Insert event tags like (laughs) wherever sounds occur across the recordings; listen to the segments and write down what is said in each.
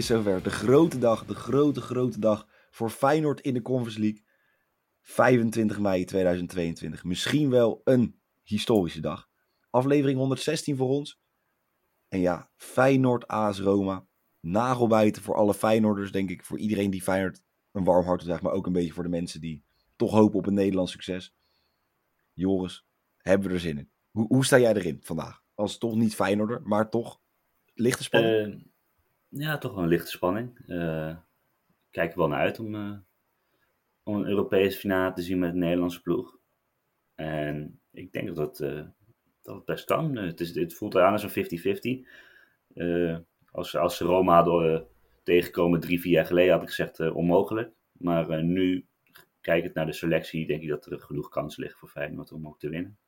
Is zover. De grote dag, de grote, grote dag voor Feyenoord in de Conference League. 25 mei 2022. Misschien wel een historische dag. Aflevering 116 voor ons. En ja, Feyenoord AS Roma. Nagelbijten voor alle Feyenoorders, denk ik. Voor iedereen die Feyenoord een warm hart draagt. Maar ook een beetje voor de mensen die toch hopen op een Nederlands succes. Joris, hebben we er zin in. Hoe, hoe sta jij erin vandaag? Als toch niet Feyenoorder, maar toch lichte spanning? Uh, ja, toch wel een lichte spanning. Uh, kijk er wel naar uit om, uh, om een Europese finale te zien met een Nederlandse ploeg. En ik denk dat het, dat het best kan. het, is, het voelt eraan als een 50-50. als, als ze Roma hadden tegenkomen drie, vier jaar geleden, had ik gezegd onmogelijk. Maar nu, kijkend naar de selectie, denk ik dat er genoeg kans ligt voor Feyenoord om ook te winnen.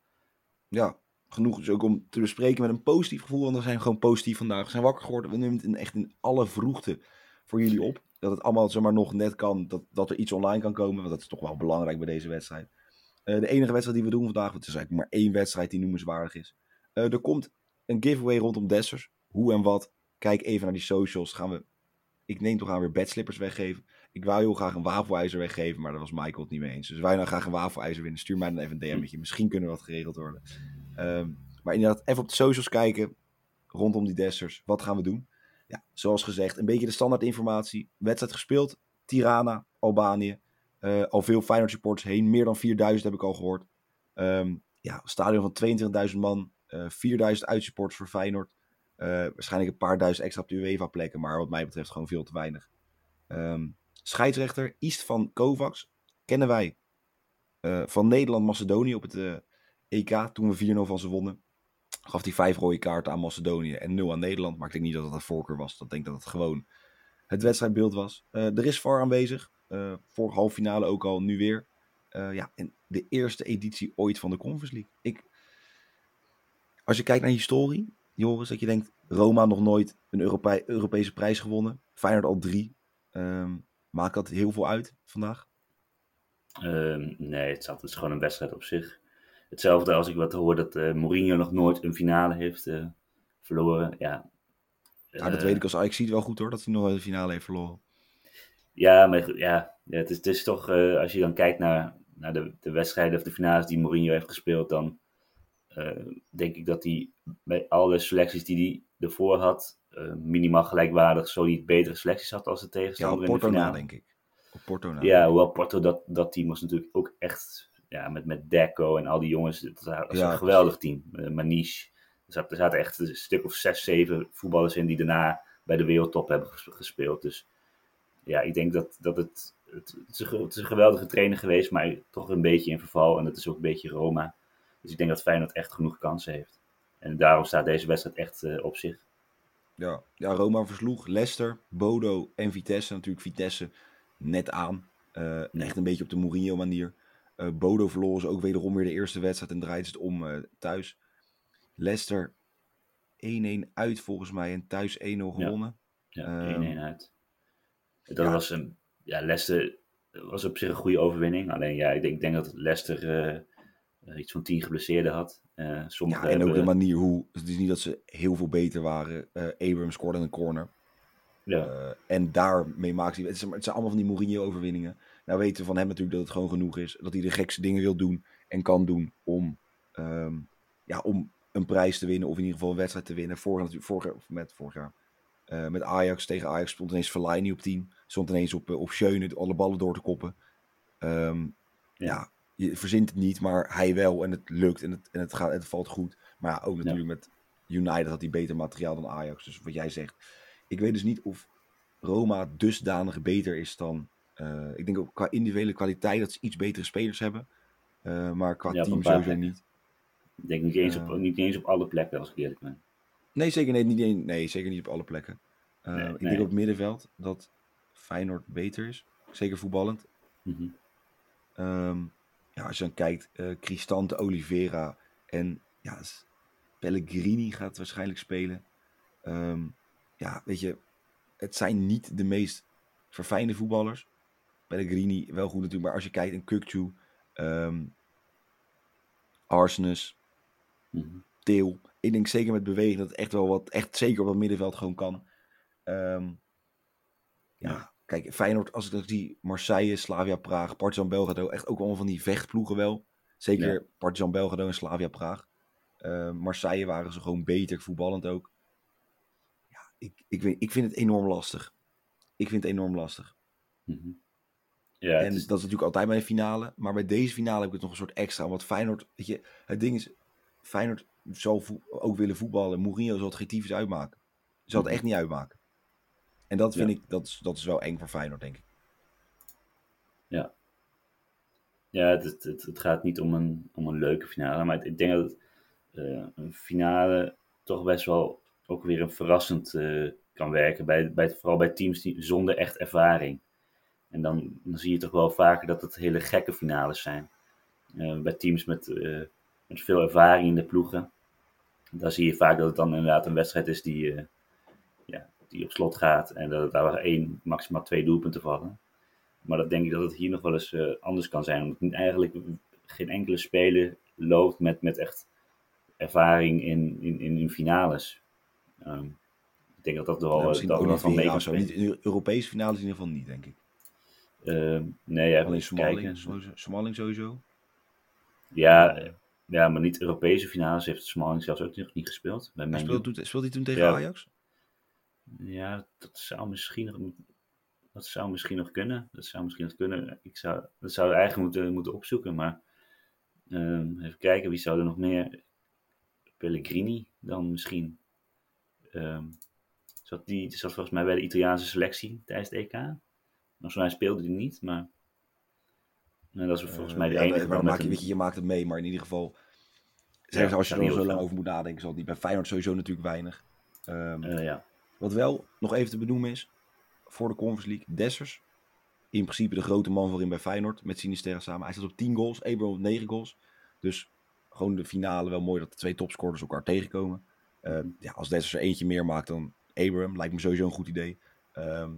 Ja, genoeg dus ook om te bespreken met een positief gevoel. Want we zijn gewoon positief vandaag. We zijn wakker geworden. We nemen het in, echt in alle vroegte voor jullie op. Dat het allemaal zomaar nog net kan. Dat, dat er iets online kan komen. Want dat is toch wel belangrijk bij deze wedstrijd. Uh, de enige wedstrijd die we doen vandaag. Want het is eigenlijk maar één wedstrijd die noemenswaardig is. Uh, er komt een giveaway rondom Dessers. Hoe en wat. Kijk even naar die socials. Gaan we. Ik neem toch aan weer bedslippers weggeven. Ik wou heel graag een wafelijzer weggeven, maar daar was Michael het niet mee eens. Dus wij nou graag een wafelijzer winnen. Stuur mij dan even een DM'tje. Misschien kunnen we wat geregeld worden. Um, maar inderdaad, even op de socials kijken. Rondom die Dessers. Wat gaan we doen? Ja, zoals gezegd, een beetje de standaard informatie. Wedstrijd gespeeld. Tirana, Albanië. Uh, al veel Feyenoord supporters heen. Meer dan 4000 heb ik al gehoord. Um, ja, stadion van 22.000 man. Uh, 4000 uitsupporters voor Feyenoord. Uh, waarschijnlijk een paar duizend extra op de UEFA plekken. Maar wat mij betreft gewoon veel te weinig. Um, scheidsrechter East van Kovacs. Kennen wij van Nederland-Macedonië op het EK. Toen we 4-0 van ze wonnen gaf hij vijf rode kaarten aan Macedonië en nul aan Nederland. Maar ik denk niet dat het een voorkeur was. Ik denk dat het gewoon het wedstrijdbeeld was. Uh, er is VAR aanwezig. Uh, vorige halve finale ook al, nu weer. Uh, ja, en de eerste editie ooit van de Conference League. Ik, als je kijkt naar historie, Joris, dat je denkt... Roma nog nooit een Europe Europese prijs gewonnen. Feyenoord al drie. Um, maakt dat heel veel uit vandaag? Um, nee, het is, het is gewoon een wedstrijd op zich. Hetzelfde als ik wat hoor dat uh, Mourinho nog nooit een finale heeft uh, verloren. Ja, ja, dat weet ik als Ajax ziet wel goed hoor, dat hij nog een finale heeft verloren. Ja, maar ja, het, is, het is toch, als je dan kijkt naar, naar de, de wedstrijden of de finales die Mourinho heeft gespeeld, dan denk ik dat hij bij alle selecties die hij ervoor had, minimaal gelijkwaardig, zo niet betere selecties had als de tegenstander ja, op Porto in de finale. na, denk ik. Op Porto na. Ja, hoewel Porto, dat, dat team was natuurlijk ook echt ja, met, met Deco en al die jongens. Dat was ja, een geweldig team. Uh, Maniche. Er zaten, er zaten echt een stuk of zes, zeven voetballers in die daarna bij de wereldtop hebben gespeeld. Dus ja, ik denk dat, dat het, het, het, is een, het is een geweldige trainer geweest, maar toch een beetje in verval. En dat is ook een beetje Roma. Dus ik denk dat Feyenoord echt genoeg kansen heeft. En daarom staat deze wedstrijd echt uh, op zich. Ja. ja, Roma versloeg Leicester, Bodo en Vitesse. Natuurlijk Vitesse net aan. Uh, echt een beetje op de Mourinho manier. Uh, Bodo verloren ze ook wederom weer de eerste wedstrijd en draait het om uh, thuis. Leicester 1-1 uit volgens mij en thuis 1-0 gewonnen. Ja, 1-1 um, uit. Dat ja. was een, ja, Leicester was op zich een goede overwinning. Alleen ja, ik denk, ik denk dat Leicester uh, iets van 10 geblesseerden had. ja, en ook de manier hoe, het is niet dat ze heel veel beter waren. Abrams scoorde een corner. Ja. en daarmee maakt hij, het, het zijn allemaal van die Mourinho overwinningen. Nou weten we van hem natuurlijk dat het gewoon genoeg is. Dat hij de gekste dingen wil doen en kan doen om, um, ja, om een prijs te winnen. Of in ieder geval een wedstrijd te winnen. Vorig, vorig, met, vorig jaar. Uh, met Ajax tegen Ajax stond ineens Fellaini op 10. Stond ineens op, op Schöne alle ballen door te koppen. Um, ja. ja. je verzint het niet, maar hij wel. En het lukt en het, en het, gaat, het valt goed. Maar ja, ook natuurlijk ja. met United had hij beter materiaal dan Ajax. Dus wat jij zegt. Ik weet dus niet of Roma dusdanig beter is dan uh, ik denk ook qua individuele kwaliteit dat ze iets betere spelers hebben. Uh, maar qua ja, team sowieso niet. Ik denk niet eens, op, uh, niet eens op alle plekken, als ik eerlijk ben. Nee, zeker, nee, niet, nee, zeker niet op alle plekken. Nee, ik nee. denk op het middenveld dat Feyenoord beter is. Zeker voetballend. Mm -hmm. um, ja, als je dan kijkt, Cristante, Oliveira en ja, Pellegrini gaat waarschijnlijk spelen. Um, ja, weet je, het zijn niet de meest verfijnde voetballers. Pellegrini wel goed natuurlijk, maar als je kijkt in Kukcu, um, Arsenis, mm -hmm. Teel. Ik denk zeker met beweging dat het echt wel wat, echt zeker op het middenveld gewoon kan. Ehm, ja, kijk, Feyenoord, als ik dan zie, Marseille, Slavia Praag, Partizan Belgrado, echt ook allemaal van die vechtploegen wel. Zeker Ja. Partizan Belgrado en Slavia Praag. Ehm, Marseille waren ze gewoon beter, voetballend ook. Ja, ik, ik, ik vind het enorm lastig. Ik vind het enorm lastig. Mhm. Ja, en is- dat is natuurlijk altijd bij een finale. Maar bij deze finale heb ik het nog een soort extra. Want Feyenoord, weet je, het ding is, Feyenoord vo- ook willen voetballen. Mourinho zal het geen tyfus uitmaken. Zal het Mhm. echt niet uitmaken. En dat vind Ja. ik, dat is, dat is wel eng voor Feyenoord, denk ik. Ja, het, het, het, het gaat niet om een, om een leuke finale. Maar ik denk dat eh, een finale toch best wel ook weer een verrassend eh, kan werken. Bij, bij, vooral bij teams die, zonder echt ervaring. En dan, dan zie je toch wel vaker dat het hele gekke finales zijn. Eh, bij teams met, eh, met veel ervaring in de ploegen. Dan zie je vaak dat het dan inderdaad een wedstrijd is die, eh, ja, die op slot gaat. En dat het daar één, maximaal twee doelpunten vallen. Maar dat denk ik dat het hier nog wel eens anders kan zijn. Omdat eigenlijk geen enkele speler loopt met, met echt ervaring in, in, in, in finales. Ehm, ik denk dat dat er wel Ja, dat wel van de Europese finales in ieder geval niet, denk ik. Ehm, nee, Smalling, kijken. sowieso- Smalling sowieso. Ja, eh, ja, maar niet Europese finales heeft Smalling zelfs ook nog niet gespeeld. Bij speelde hij toen tegen Ja. Ajax? Ja, dat zou misschien nog, dat zou misschien nog kunnen. Dat zou misschien nog kunnen. Ik zou, dat zou eigenlijk moeten, moeten opzoeken. Maar ehm, even kijken, wie zou er nog meer? Pellegrini dan misschien. Ehm, zat die zat volgens mij bij de Italiaanse selectie tijdens het EK. Volgens mij speelde die niet, maar nou, dat is volgens Eh, mij de ja, enige. maar maak je, een- weet je, je maakt het mee, maar in ieder geval... Ja, Zelfs als je er niet zo lang over moet nadenken, zal het niet. Bij Feyenoord sowieso natuurlijk weinig. Ehm, eh, ja. Wat wel nog even te benoemen is, voor de Conference League, Dessers. In principe de grote man voorin bij Feyenoord, met Sinisterra samen. Hij staat op 10 goals, Abraham op 9 goals. Dus gewoon de finale, wel mooi dat de twee topscorers elkaar tegenkomen. Eh, ja, als Dessers er eentje meer maakt dan Abraham, lijkt me sowieso een goed idee. Ehm,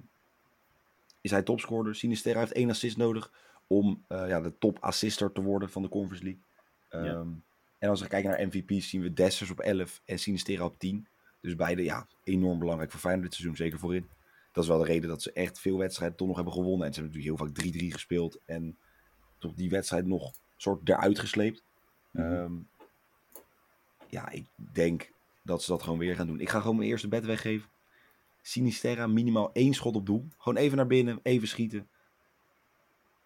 is hij topscorer? Sinisterra heeft één assist nodig om eh, ja, de top assister te worden van de Conference League. Ehm, Ja. En als we kijken naar MVP's zien we Dessers op 11 en Sinisterra op 10. Dus beide ja, enorm belangrijk voor Feyenoord dit seizoen, zeker voorin. Dat is wel de reden dat ze echt veel wedstrijden toch nog hebben gewonnen. En ze hebben natuurlijk heel vaak 3-3 gespeeld. En toch die wedstrijd nog soort eruit gesleept. Mhm. Ehm, ja, ik denk dat ze dat gewoon weer gaan doen. Ik ga gewoon mijn eerste bed weggeven. Sinisterra, minimaal één schot op doel. Gewoon even naar binnen, even schieten.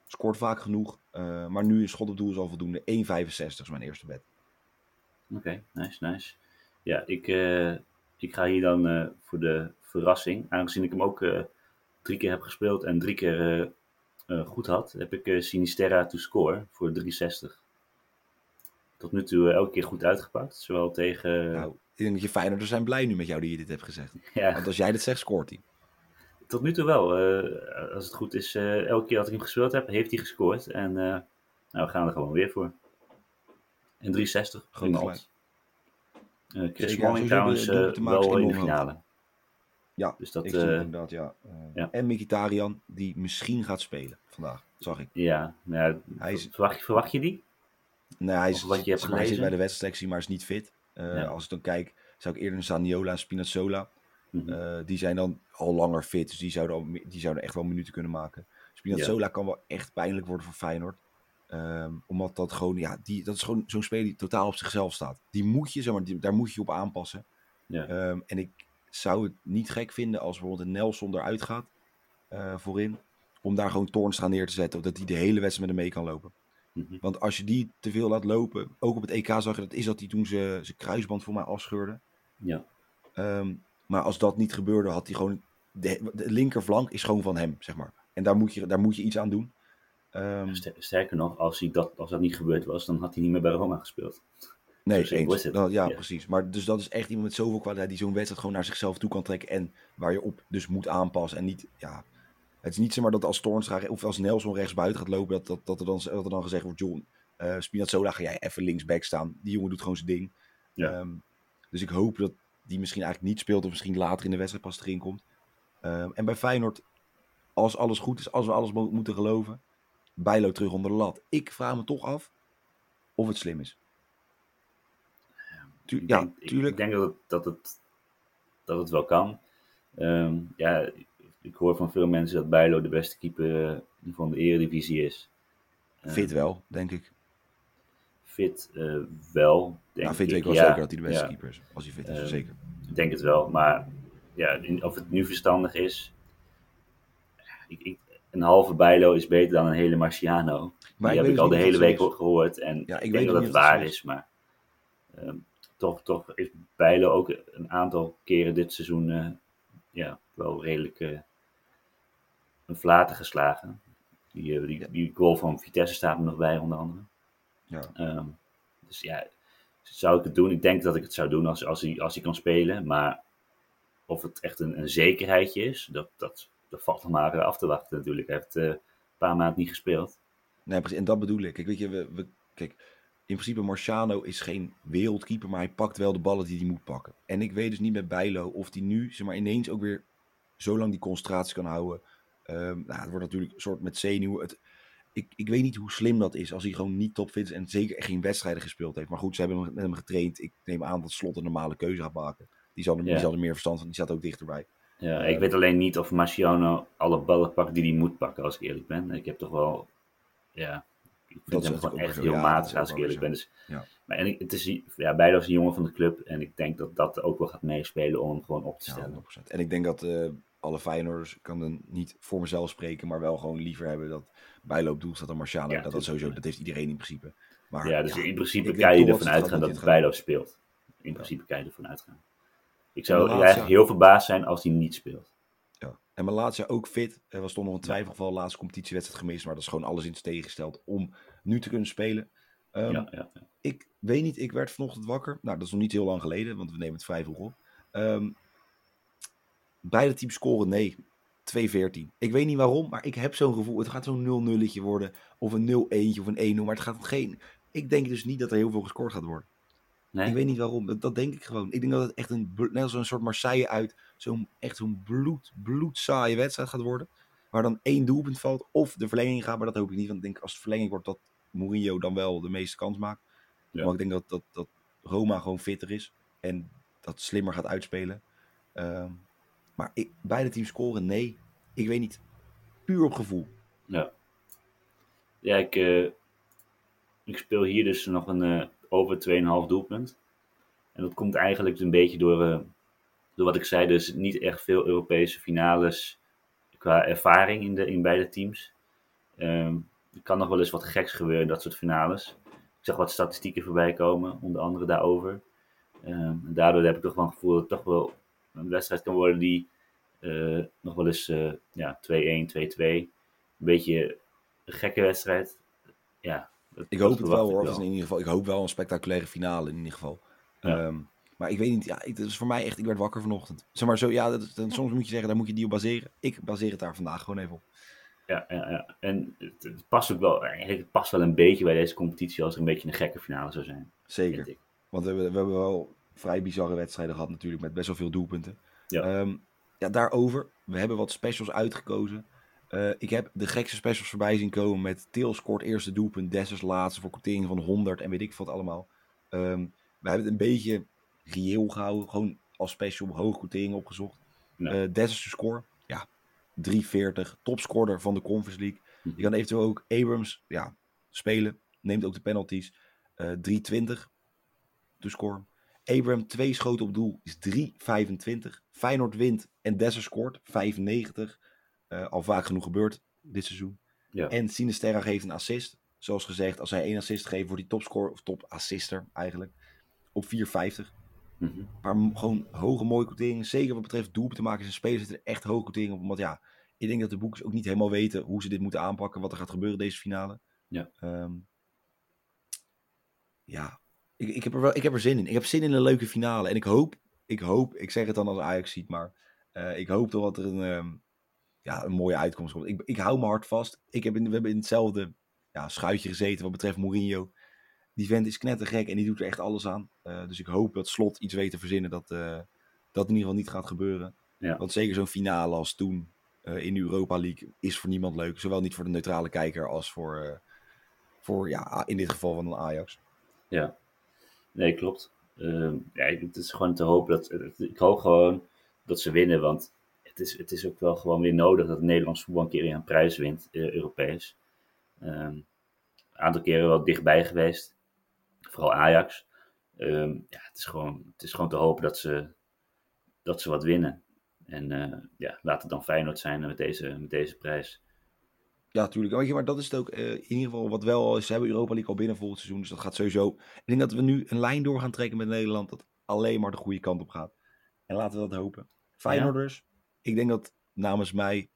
Scoort vaak genoeg. eh, maar nu een schot op doel is al voldoende. 1,65 is mijn eerste bed. Oké, nice, nice. Ja, ik, eh, ik ga hier dan eh, voor de verrassing, aangezien ik hem ook drie keer heb gespeeld en drie keer goed had, heb ik Sinisterra to score voor 360. Tot nu toe elke keer goed uitgepakt, zowel tegen... Nou, ik denk dat je Feyenoorders zijn blij nu met jou die je dit hebt gezegd. ja, Want als jij dit zegt, scoort hij. tot nu toe wel. Eh, als het goed is, eh, elke keer dat ik hem gespeeld heb, heeft hij gescoord. En eh, nou, we gaan er gewoon weer voor. En 360, Gewoon. Eh Chris ja, Smalling trouwens de wel in de finale. Ja, Dus dat, inderdaad, ja. Ja. En Mkhitaryan, die misschien gaat spelen vandaag. Zag ik. Ja, nou ja, Hij is- verwacht, je, verwacht je die? Nee, hij, is, je hebt hij zit bij de wedstrijdselectie, maar is niet fit. Eh, Ja. Als ik dan kijk, zou ik eerder een Saniola en Spinazzola. Mhm. eh, die zijn dan al langer fit, dus die zouden, al, die zouden echt wel minuten kunnen maken. Spinazzola kan wel echt pijnlijk worden voor Feyenoord. Ehm, omdat dat gewoon, ja, die, dat is gewoon zo'n speler die totaal op zichzelf staat. Die moet je, zeg maar, die- daar moet je op aanpassen. Ja. Ehm, en ik zou het niet gek vinden als bijvoorbeeld een Nelson eruit gaat eh, voorin. Om daar gewoon Toornstra neer te zetten. Of dat hij de hele wedstrijd met hem mee kan lopen. Mhm. Want als je die te veel laat lopen. Ook op het EK zag je dat is dat hij toen zijn kruisband voor mij afscheurde. Ja. Ehm, maar als dat niet gebeurde, had hij gewoon. De, de linkerflank is gewoon van hem, zeg maar. En daar moet je, daar moet je iets aan doen. Ehm, Ster- Sterker nog, als, hij dat, als dat niet gebeurd was, dan had hij niet meer bij Roma gespeeld. Nee, eens. Dan- ja, Ja. precies. Maar dus dat is echt iemand met zoveel kwaliteit die zo'n wedstrijd gewoon naar zichzelf toe kan trekken. En waar je op dus moet aanpassen. En niet, ja, het is niet zomaar dat als Toornstra of als Nelson rechts buiten gaat lopen, dat, dat, dat, er, dan, dat er dan gezegd wordt, John, eh Spinazzola ga jij even linksback staan. Die jongen doet gewoon zijn ding. Ja. Ehm, dus ik hoop dat die misschien eigenlijk niet speelt of misschien later in de wedstrijd pas erin komt. Ehm, en bij Feyenoord, als alles goed is, als we alles mo- moeten geloven, Bijlo terug onder de lat. Ik vraag me toch af of het slim is. Tu- Ik ja, denk, ik- tuurlijk. Ik denk dat het, dat het, dat het wel kan. Ehm, ja, ik hoor van veel mensen dat Bijlo de beste keeper eh, van de eredivisie is. Fit wel, denk ik. Fit eh, wel, denk Nou, fit ik. weet ik wel ja, zeker dat hij de beste ja. keeper is. Als hij fit is, Ehm, zeker. Ik denk het wel, maar ja, of het nu verstandig is. Ik, ik, een halve Bijlo is beter dan een hele Marciano. Maar Die heb ik dus al de hele week is. gehoord. En Ja, ik denk dat het waar is. is. Maar ehm, toch, toch is Bijlo ook een aantal keren dit seizoen eh, ja, wel redelijk eh, een flaten geslagen. Die, eh, die, die goal van Vitesse staat er nog bij, onder andere. Ja. Ehm, dus ja, zou ik het doen? Ik denk dat ik het zou doen als, als, hij, als hij kan spelen. Maar of het echt een, een zekerheidje is, dat, dat, dat valt nog maar eh, af te wachten natuurlijk. Hij heeft eh, een paar maanden niet gespeeld. Nee, precies. En dat bedoel ik. Kijk, weet je, we, we, kijk, in principe Marciano is geen wereldkeeper, maar hij pakt wel de ballen die hij moet pakken. En ik weet dus niet met Bijlo of hij nu, zeg maar, ineens ook weer zo lang die concentratie kan houden. Ehm, nou, het wordt natuurlijk een soort met zenuwen. Het, ik, ik weet niet hoe slim dat is als hij gewoon niet topfit is en zeker geen wedstrijden gespeeld heeft. Maar goed, ze hebben hem- met hem getraind. Ik neem aan dat Slot een normale keuze gaat maken. Die zal er, die Ja. zal er meer verstand van, die staat ook dichterbij. Ja, ik weet alleen niet of Marciano alle ballen pakt die hij moet pakken, als ik eerlijk ben. Ik heb toch wel, ja, ik Dat vind is hem gewoon echt heel. Ja, dat matig, als ik eerlijk ben. Dus, Ja. maar en ik- het is, ja, Bijlo is een jongen van de club en ik denk dat dat ook wel gaat meespelen om hem gewoon op te Ja, stellen. 100%. En ik denk dat eh, alle Feyenoorders, ik kan dan niet voor mezelf spreken, maar wel gewoon liever hebben dat bijloop doel staat dan Marciano. Ja, dat, dat sowieso, dat heeft iedereen in principe. Maar, Ja, dus in principe kan je ervan uitgaan gaan dat dat hij het Bijlo speelt. In principe kan je ervan uitgaan. Ik zou laatste- eigenlijk heel verbaasd zijn als hij niet speelt. Ja. En Malatia ook fit. Er was toch nog een twijfelgeval, laatste competitiewedstrijd gemist, maar dat is gewoon alles in het tegengesteld om nu te kunnen spelen. Ehm, ja, ja, ja. Ik weet niet, ik werd vanochtend wakker. Nou, dat is nog niet heel lang geleden, want we nemen het vrij vroeg op. Ehm, beide teams scoren nee. 2-14. Ik weet niet waarom, maar ik heb zo'n gevoel. Het gaat zo'n 0-0'tje worden. Of een 0-1'tje of een 1-0. Maar het gaat geen. Ik denk dus niet dat er heel veel gescoord gaat worden. Nee? Ik weet niet waarom. Dat, dat denk ik gewoon. Ik denk dat het echt een. Net als een soort Marseille uit. Zo'n echt zo'n bloed, bloedzaaie wedstrijd gaat worden. Waar dan één doelpunt valt. Of de verlenging gaat. Maar dat hoop ik niet. Want ik denk als het verlenging wordt dat Mourinho dan wel de meeste kans maakt. Ja. Maar ik denk dat, dat, dat Roma gewoon fitter is. En dat slimmer gaat uitspelen. Ehm, maar ik, beide teams scoren, nee. Ik weet niet. Puur op gevoel. Ja. Ja, ik, eh, ik speel hier dus nog een eh, over 2,5 doelpunt. En dat komt eigenlijk een beetje door, eh, door wat ik zei, dus niet echt veel Europese finales qua ervaring in, de, in beide teams. Ehm, er kan nog wel eens wat geks gebeuren in dat soort finales. Ik zag wat statistieken voorbij komen, onder andere daarover. Ehm, daardoor heb ik toch wel een gevoel dat het toch wel een wedstrijd kan worden die eh, nog wel eens eh, ja, 2-1, 2-2. Een beetje een gekke wedstrijd. Ja, Ik hoop het wel hoor. In ieder geval, ik hoop wel een spectaculaire finale in ieder geval. Ja. Ehm, maar ik weet niet, ja, het is voor mij echt, ik werd wakker vanochtend. Zeg maar zo, ja, dat dan, soms moet je zeggen, daar moet je die op baseren. Ik baseer het daar vandaag gewoon even op. Ja, ja, ja. en het, het past ook wel, eigenlijk het past wel een beetje bij deze competitie als er een beetje een gekke finale zou zijn. Zeker. Want we hebben, we hebben wel vrij bizarre wedstrijden gehad natuurlijk, met best wel veel doelpunten. Ja. Ehm, ja, daarover, we hebben wat specials uitgekozen. Eh, ik heb de gekste specials voorbij zien komen met Til scoort eerste doelpunt, Dessers laatste voor quotering van 100 en weet ik wat allemaal. Ehm, we hebben het een beetje reëel gehouden, gewoon als special hoge quotering opgezocht. Eh Dessers de score, ja, 340, topscorer van de Conference League. Mhm. Je kan eventueel ook Abrams ja, spelen, neemt ook de penalties. Eh 320 de score. Abraham twee schoten op doel is 3,25. Feyenoord wint en Dessers scoort 95. Eh, al vaak genoeg gebeurd dit seizoen. Ja. En Sinisterra geeft een assist. Zoals gezegd, als hij één assist geeft, wordt hij topscorer of topassister eigenlijk. Op 4,50. Mhm. Maar gewoon hoge mooie quoteringen. Zeker wat betreft doelpunten maken zijn spelers zitten er echt hoge quoteringen op. Omdat ja, ik denk dat de boekers ook niet helemaal weten hoe ze dit moeten aanpakken. Wat er gaat gebeuren deze finale. Ja. Ehm, ja, ik, ik, heb er wel, ik heb er zin in. Ik heb zin in een leuke finale. En ik hoop, ik hoop, ik zeg het dan als Ajax ziet, maar eh, ik hoop toch dat er een, ehm, ja, een mooie uitkomst komt. Ik, ik hou mijn hart vast. Ik heb in, we hebben in hetzelfde ja, schuitje gezeten wat betreft Mourinho. Die vent is knettergek en die doet er echt alles aan. Eh, dus ik hoop dat Slot iets weet te verzinnen dat eh, dat in ieder geval niet gaat gebeuren. Ja. Want zeker zo'n finale als toen in de Europa League is voor niemand leuk. Zowel niet voor de neutrale kijker als voor, voor ja, in dit geval van een Ajax. Ja, nee, klopt. Ehm, ja, het is gewoon te hopen dat. Ik hoop gewoon dat ze winnen, want het, is, het is ook wel gewoon weer nodig dat Nederlands voetbal een keer een prijs wint, uh, Europees. Um, een aantal keren wel dichtbij geweest. Vooral Ajax. Um, ja, het, is gewoon, het is gewoon te hopen dat ze, dat ze wat winnen. En uh, ja, laat het dan Feyenoord zijn met deze, met deze prijs. Ja, natuurlijk. Weet je, maar dat is het ook uh, in ieder geval wat wel is. Ze hebben Europa League al binnen volgend seizoen, dus dat gaat sowieso. Ik denk dat we nu een lijn door gaan trekken met Nederland dat alleen maar de goede kant op gaat. En laten we dat hopen. Feyenoorders, ja. ik denk dat namens mij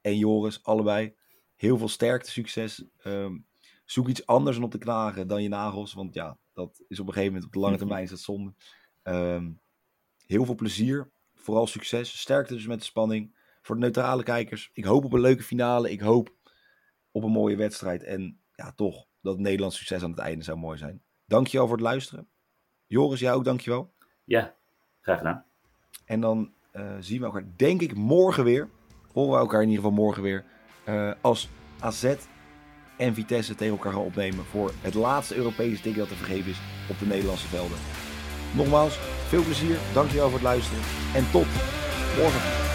en Joris allebei heel veel sterkte, succes. Um, zoek iets anders dan op te knagen dan je nagels, want ja, dat is op een gegeven moment op de lange (laughs) termijn is dat zonde. Um, heel veel plezier, vooral succes, sterkte dus met de spanning. Voor de neutrale kijkers, ik hoop op een leuke finale, ik hoop op een mooie wedstrijd en ja, toch, dat Nederlands succes aan het einde zou mooi zijn. Dankjewel voor het luisteren. Joris, jij ook dankjewel. Ja, graag gedaan. En dan uh, zien we elkaar, denk ik, morgen weer. Horen we elkaar in ieder geval morgen weer. Uh, als AZ en Vitesse tegen elkaar gaan opnemen voor het laatste Europese ticket dat te vergeven is op de Nederlandse velden. Nogmaals, veel plezier, dankjewel voor het luisteren en tot morgen.